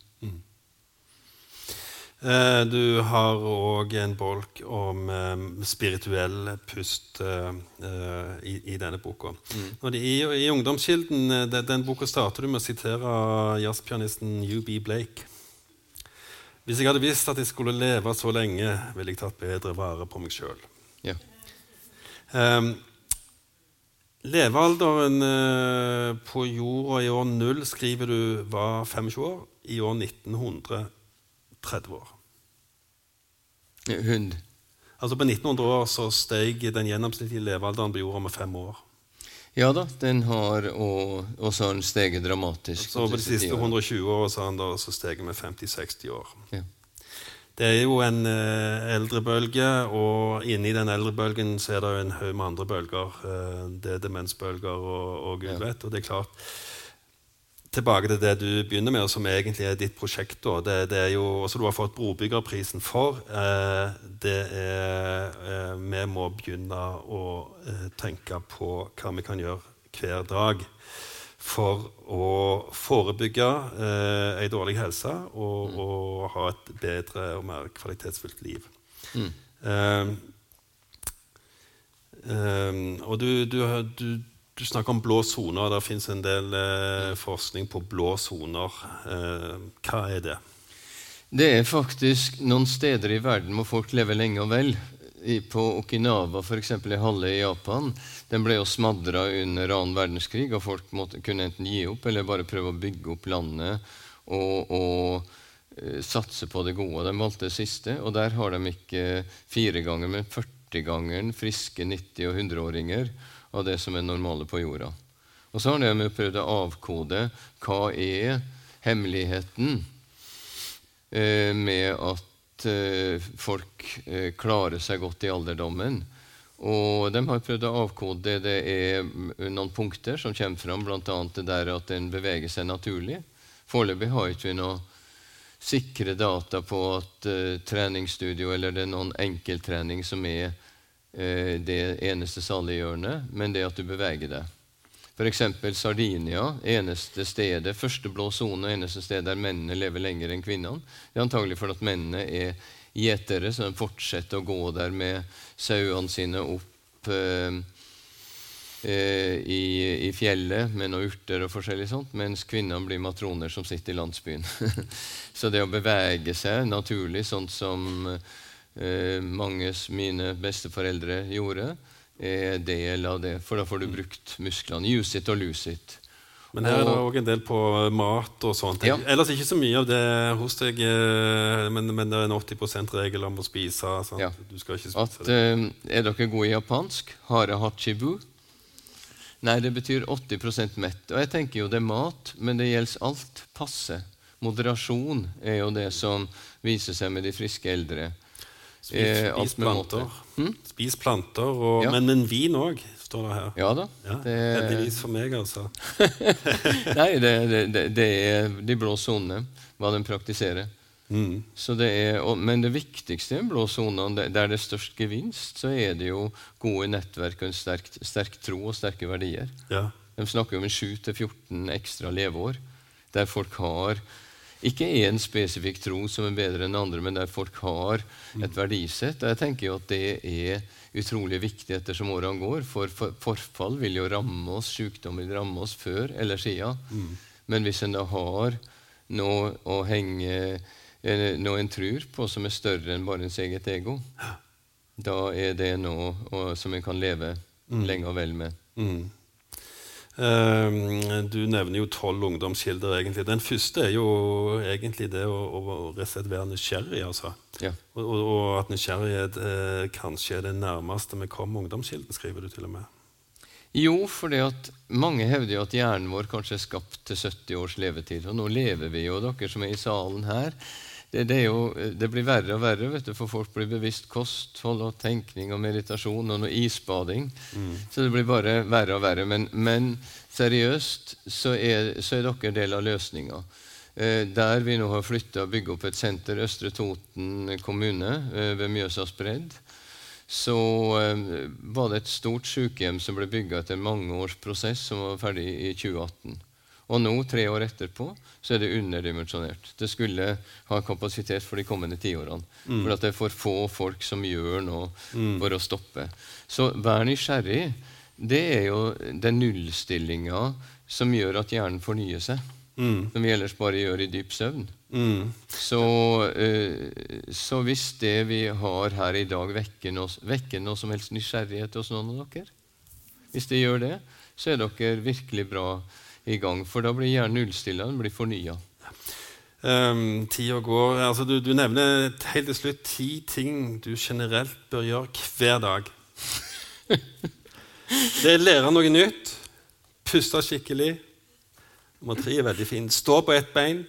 B: Eh, du har òg en bolk om eh, spirituell pust eh, i, i, denne boka. Mm. I, I Ungdomskilden de, den boka starter du med å sitere jazzpianisten UB Blake. Hvis jeg hadde visst at jeg skulle leve så lenge, ville jeg tatt bedre vare på meg sjøl.
A: Ja.
B: Um, levealderen på jorda i år null skriver du var 25 år. i år 1900 30 år.
A: Hund.
B: Altså På 1900 år så steg den gjennomsnittlige levealderen på jorda med fem år.
A: Ja da, den har og, og så har den steget dramatisk.
B: Så på de siste 120 år så har den da også steget med 50-60 år.
A: Ja.
B: Det er jo en eh, eldrebølge, og inni den eldrebølgen så er det jo en haug med andre bølger. Eh, det er demensbølger og, og gud
A: Ja.
B: vet. Og det er klart Tilbake til det du begynner med, og som egentlig er ditt prosjekt. Da. Det, det er jo, også du har fått Brobyggerprisen for. Eh, det er eh, Vi må begynne å eh, tenke på hva vi kan gjøre hver dag for å forebygge eh, ei dårlig helse og, og ha et bedre og mer kvalitetsfullt liv.
A: Mm.
B: Eh, eh, og du, du, du, du snakker om blå soner. Det fins en del eh, forskning på blå soner. Eh, hva er det?
A: Det er faktisk noen steder i verden hvor folk lever lenge og vel. I, på Okinawa, f.eks. i halve i Japan, den ble jo smadra under annen verdenskrig, og folk måtte, kunne enten gi opp eller bare prøve å bygge opp landet og, og eh, satse på det gode. De valgte det siste, og der har de ikke fire ganger, men 40 ganger friske 90- og 100-åringer av det som er normale på jorda. Og så har de prøvd å avkode hva er hemmeligheten eh, med at eh, folk eh, klarer seg godt i alderdommen. Og de har prøvd å avkode det. Er mm, noen punkter som kommer fram, bl.a. det der at en beveger seg naturlig. Foreløpig har ikke vi noe sikre data på at treningsstudio eller det er noen enkelttrening som er det eneste saliggjørende, men det at du beveger deg. F.eks. Sardinia, eneste stedet, første blå sone, eneste sted der mennene lever lenger enn kvinnene. Det er antagelig fordi mennene er gjetere, så de fortsetter å gå der med sauene sine opp eh, eh, i, i fjellet med noen urter og forskjellig sånt, mens kvinnene blir matroner som sitter i landsbyen. [LAUGHS] så det å bevege seg naturlig, sånn som eh, mange mine besteforeldre gjorde, er del av det. For da får du brukt musklene. Use it og lose it.
B: Men her er det òg en del på mat og sånt.
A: Ja.
B: Ellers ikke så mye av det hos deg, eh, men, men det er en 80 %-regel om å spise. Sant?
A: Ja.
B: Du skal ikke
A: At,
B: det.
A: eh, er dere gode i japansk? Hare hachibu? Nei, det betyr 80% mett. Og jeg tenker jo det er mat, men det gjelder alt. Passe. Moderasjon er jo det som viser seg med de friske eldre.
B: Spis,
A: eh,
B: spis planter.
A: Hm?
B: Spis planter, og,
A: Ja.
B: men, men vin òg, står det her.
A: Ja da.
B: Ja,
A: Det,
B: Heldigvis for meg, altså. [LAUGHS]
A: nei, det, det, det, er de blå sonene, hva de praktiserer.
B: Mm.
A: Så det er, og, men det viktigste i den blå sonen, der det er størst gevinst, så er det jo gode nettverk og en sterk, sterk tro og sterke verdier.
B: Ja.
A: De snakker om 7-14 ekstra leveår, der folk har ikke én spesifikk tro som er bedre enn andre, men der folk har et verdisett. Og jeg tenker jo at det er utrolig viktig ettersom årene går, for, for forfall vil jo ramme oss, sykdom vil ramme oss før eller siden. Men hvis en da har noe å henge eh, noe en tror på som er større enn bare ens eget ego, da er det noe som en kan leve lenge og vel med.
B: Mm. Ehm, du nevner jo tolv ungdomskilder. egentlig. Den første er jo egentlig det å, å være nysgjerrig. altså.
A: Ja.
B: Og, og, og at nysgjerrighet eh, kanskje er det nærmeste vi kommer ungdomskilden, skriver du til og med.
A: Jo, fordi at mange hevder jo at hjernen vår kanskje er skapt til 70 års levetid. Og nå lever vi jo, dere som er i salen her. Det, det, jo, det blir verre og verre, vet du, for folk blir bevisst kosthold og tenkning og meditasjon og noe isbading. Så det blir bare verre og verre. Men, men seriøst så er, så er dere del av løsninga. Eh, der vi nå har flytta og bygd opp et senter, Østre Toten kommune eh, ved Mjøsas bredd, så eh, var det et stort sykehjem som ble bygga etter mange års prosess, som var ferdig i 2018. Og nå, tre år etterpå, så er det underdimensjonert. Det skulle ha kapasitet for de kommende tiårene. For at det er for få folk som gjør noe for å stoppe. Så vær nysgjerrig. Det er jo den nullstillinga som gjør at hjernen fornyer seg.
B: Mm.
A: Som vi ellers bare gjør i dyp søvn.
B: Mm.
A: Så, uh, så hvis det vi har her i dag, vekker noe, vekker noe som helst nysgjerrighet hos noen av dere, hvis det gjør det, så er dere virkelig bra i gang. For da blir hjernen ullstilla, den blir fornya.
B: Um, Tida går. Altså, du, du, nevner helt til slutt ti ting du generelt bør gjøre hver dag. [LAUGHS] Det er lære noe nytt, puste skikkelig. Nummer tre er veldig fin. Stå på ett bein.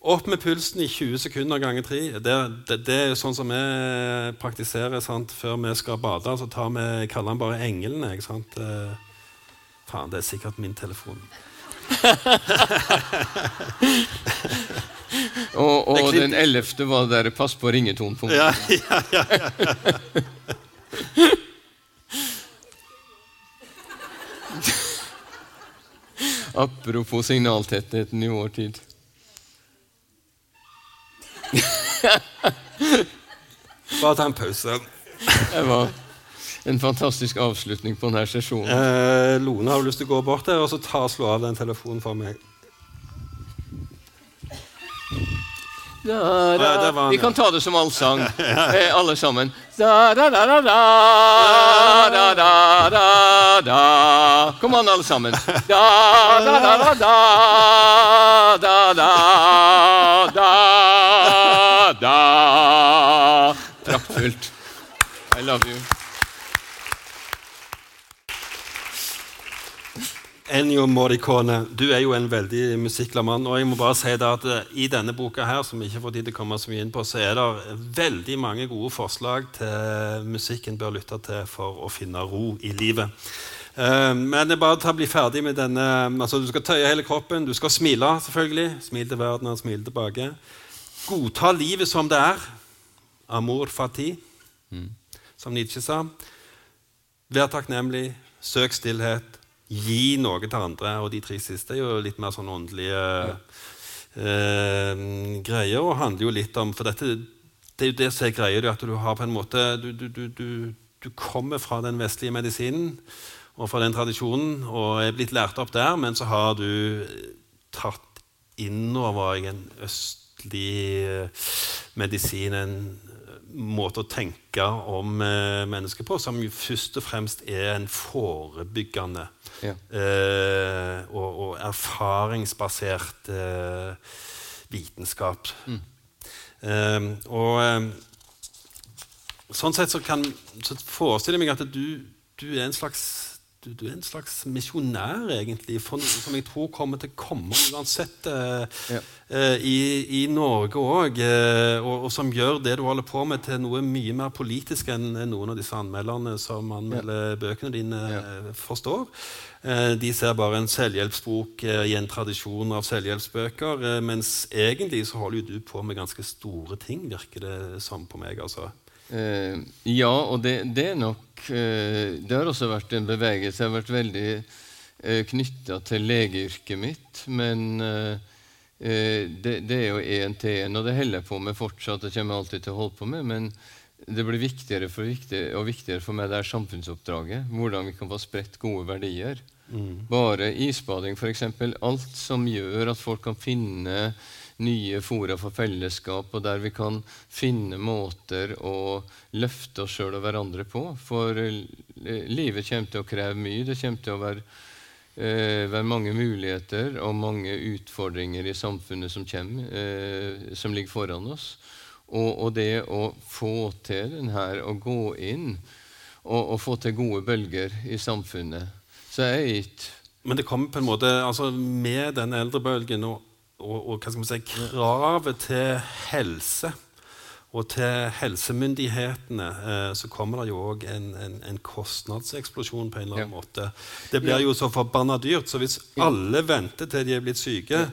B: Opp med pulsen i 20 sekunder ganger tre. Det, det, det, er sånn som vi praktiserer sant? før vi skal bade. Så tar vi, kaller den bare englene. Ikke sant? Faen, det er sikkert min telefon. [LAUGHS]
A: og, og den ellevte var der 'pass på ringetonen'. På.
B: Ja, ja, ja, ja. [LAUGHS]
A: Apropos signaltettheten i vår tid.
B: Bare ta en pause.
A: Det var en fantastisk avslutning på denne sesjonen.
B: Eh, Lone, har lyst til å gå bort der og så ta og slå av den telefonen for meg?
A: Da, da.
B: Ja, han,
A: Vi kan ta det som allsang, [LAUGHS] eh, alle sammen. Da, da, da, da, da, da, da, da. Kom an, alle sammen. Da, da, da, da, da, da, da, da, da. Praktfullt. I love you.
B: Ennio Morricone, du er jo en veldig musikkglad mann. Og jeg må bare si det at eh, i denne boka her, som vi ikke får tid til å komme så mye inn på, så er det veldig mange gode forslag til musikken bør lytte til for å finne ro i livet. Men det er bare ta bli ferdig med denne altså Du skal tøye hele kroppen, du skal smile. selvfølgelig. Smil til verden og smil tilbake. Godta livet som det er. Amor fati, mm. som Nietzsche sa. Vær takknemlig, søk stillhet gi noe til andre. Og de tre siste er jo litt mer sånn åndelige ja. eh, greier og handler jo litt om For dette, det er jo det som er greia, at du har på en måte du, du, du, du, kommer fra den vestlige medisinen og fra den tradisjonen og er blitt lært opp der, men så har du tatt innover en østlig eh, medisin, en måte å tenke om eh, mennesker på, som jo først og fremst er en forebyggende ja. eh, og, og, erfaringsbasert eh, vitenskap. Mm. Eh, og eh, sånn sett så, kan, så forestiller jeg meg at du, du er en slags du, du, er en slags misjonær, egentlig, for noe som jeg tror kommer til å komme uansett eh, ja. eh, i, i, Norge òg, eh, og, og, som gjør det du holder på med, til noe mye mer politisk enn noen av disse anmelderne som anmelder ja. bøkene dine, ja. forstår. Eh, de ser bare en selvhjelpsbok eh, i en tradisjon av selvhjelpsbøker, eh, mens egentlig så holder du på med ganske store ting, virker det som på meg. altså.
A: Eh, ja, og det, det, er nok eh, Det har også vært en bevegelse. Jeg har vært veldig eh, knytta til legeyrket mitt. Men eh, eh, det, det, er jo én til én, og det holder jeg på med fortsatt. Det kommer jeg alltid til å holde på med. Men det blir viktigere for, viktigere, og viktigere for meg det er samfunnsoppdraget. Hvordan vi kan få spredt gode verdier. Mm. Bare isbading, f.eks. Alt som gjør at folk kan finne nye fora for fellesskap, og der vi kan finne måter å løfte oss sjøl og hverandre på. For livet kommer til å kreve mye. Det kommer til å være, eh, være mange muligheter og mange utfordringer i samfunnet som, kommer, eh, som ligger foran oss. Og, og, det å få til den her, å gå inn og, og få til gode bølger i samfunnet Så er jeg ikke
B: Men det kommer på en måte altså med den eldrebølgen og og, og hva skal man si, kravet til helse og til helsemyndighetene eh, så kommer det jo òg en, en, en, kostnadseksplosjon på en eller annen ja. måte. Det blir jo så forbanna dyrt. Så hvis alle venter til de er blitt syke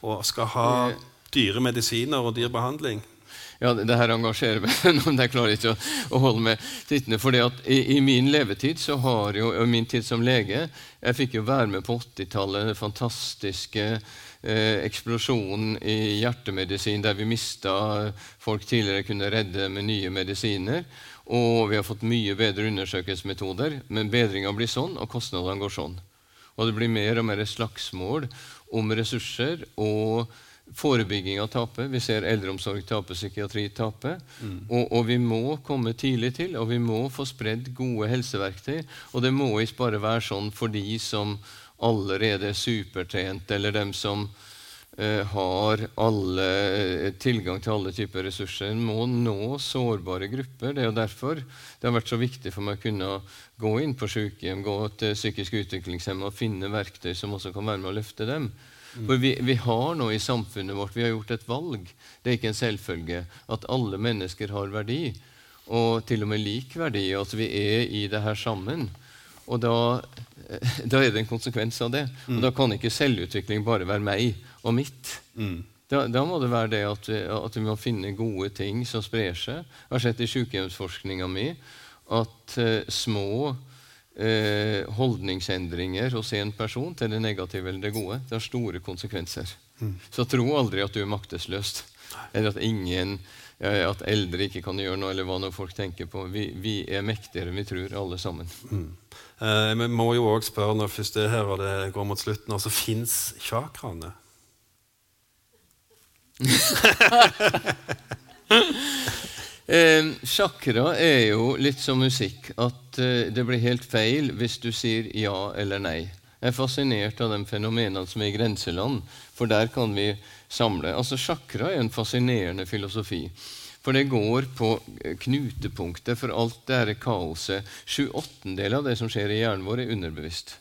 B: og skal ha dyre medisiner og dyr behandling
A: ja, det her engasjerer meg, [LAUGHS] men jeg klarer ikke å, å holde meg sittende. fordi i, i, min levetid så har jo, og min tid som lege Jeg fikk jo være med på 80-tallet, den fantastiske eh, eksplosjonen i hjertemedisin, der vi mista folk tidligere kunne redde med nye medisiner. Og vi har fått mye bedre undersøkelsesmetoder, men bedringa blir sånn, og kostnadene går sånn. Og det blir mer og mer slagsmål om ressurser. og Forebygginga taper. Vi ser eldreomsorg tape, psykiatri tape. Mm. Og, og, vi må komme tidlig til, og vi må få spredd gode helseverktøy. Og det må ikke bare være sånn for de som allerede er supertrent, eller dem som eh, har alle, eh, tilgang til alle typer ressurser. En må nå sårbare grupper. Det er jo derfor det har vært så viktig for meg å kunne gå inn på sykehjem, gå til psykisk utviklingshemmede og finne verktøy som også kan være med å løfte dem. For vi, vi, har nå i samfunnet vårt vi har gjort et valg. Det er ikke en selvfølge at alle mennesker har verdi, og til og med lik verdi. At vi er i det her sammen. Og da, [LAUGHS] da er det en konsekvens av det. Mm. Og da kan ikke selvutvikling bare være meg og mitt. Mm. Da, da, må det være det at vi, at vi, må finne gode ting som sprer seg. Jeg har sett i sykehjemsforskninga mi at uh, små uh, holdningsendringer hos en person til det negative eller det gode, det har store konsekvenser. Mm. Så tro aldri at du er maktesløst, eller at ingen at eldre ikke kan gjøre noe, eller hva noe folk tenker på. Vi, vi er mektigere enn vi tror, alle sammen. Mm.
B: Eh, vi må jo òg spørre når først det her og det går mot slutten, altså fins chakraene? [LAUGHS]
A: eh, chakra er jo litt som musikk. At eh, det blir helt feil hvis du sier ja eller nei. Jeg er fascinert av de fenomenene som er i grenseland, for der kan vi samle. Altså Chakra er en fascinerende filosofi. For det går på eh, knutepunktet for alt det dette kaoset. Sju åttendeler av det som skjer i hjernen vår, er underbevisst.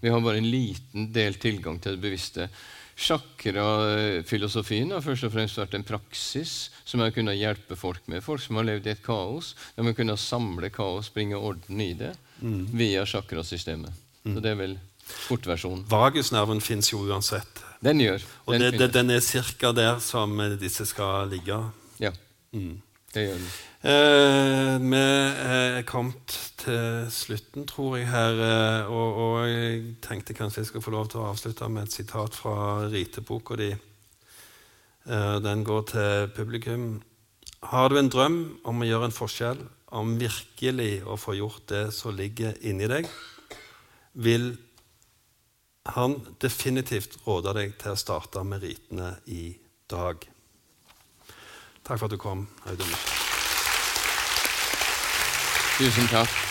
A: Vi har bare en liten del tilgang til det bevisste. Chakrafilosofien har først og fremst vært en praksis som har kunnet hjelpe folk med. Folk som har levd i et kaos. De har kunnet samle kaos, bringe orden i det mm. via sjakrasystemet. Mm. Så det er vel kortversjonen.
B: Vagusnerven fins jo uansett.
A: Den gjør.
B: Den og det, det, den er ca. der som disse skal ligge.
A: Ja. Mm. Det gjør vi.
B: Eh, vi er kommet til slutten, tror jeg, her. Eh, og, og, jeg tenkte kanskje jeg skulle få lov til å avslutte med et sitat fra riteboka di. Eh, den går til publikum. Har du en drøm om å gjøre en forskjell, om virkelig å få gjort det som ligger inni deg, vil han definitivt råde deg til å starte med ritene i dag. Takk for at du kom, Audun.
A: Tusen takk.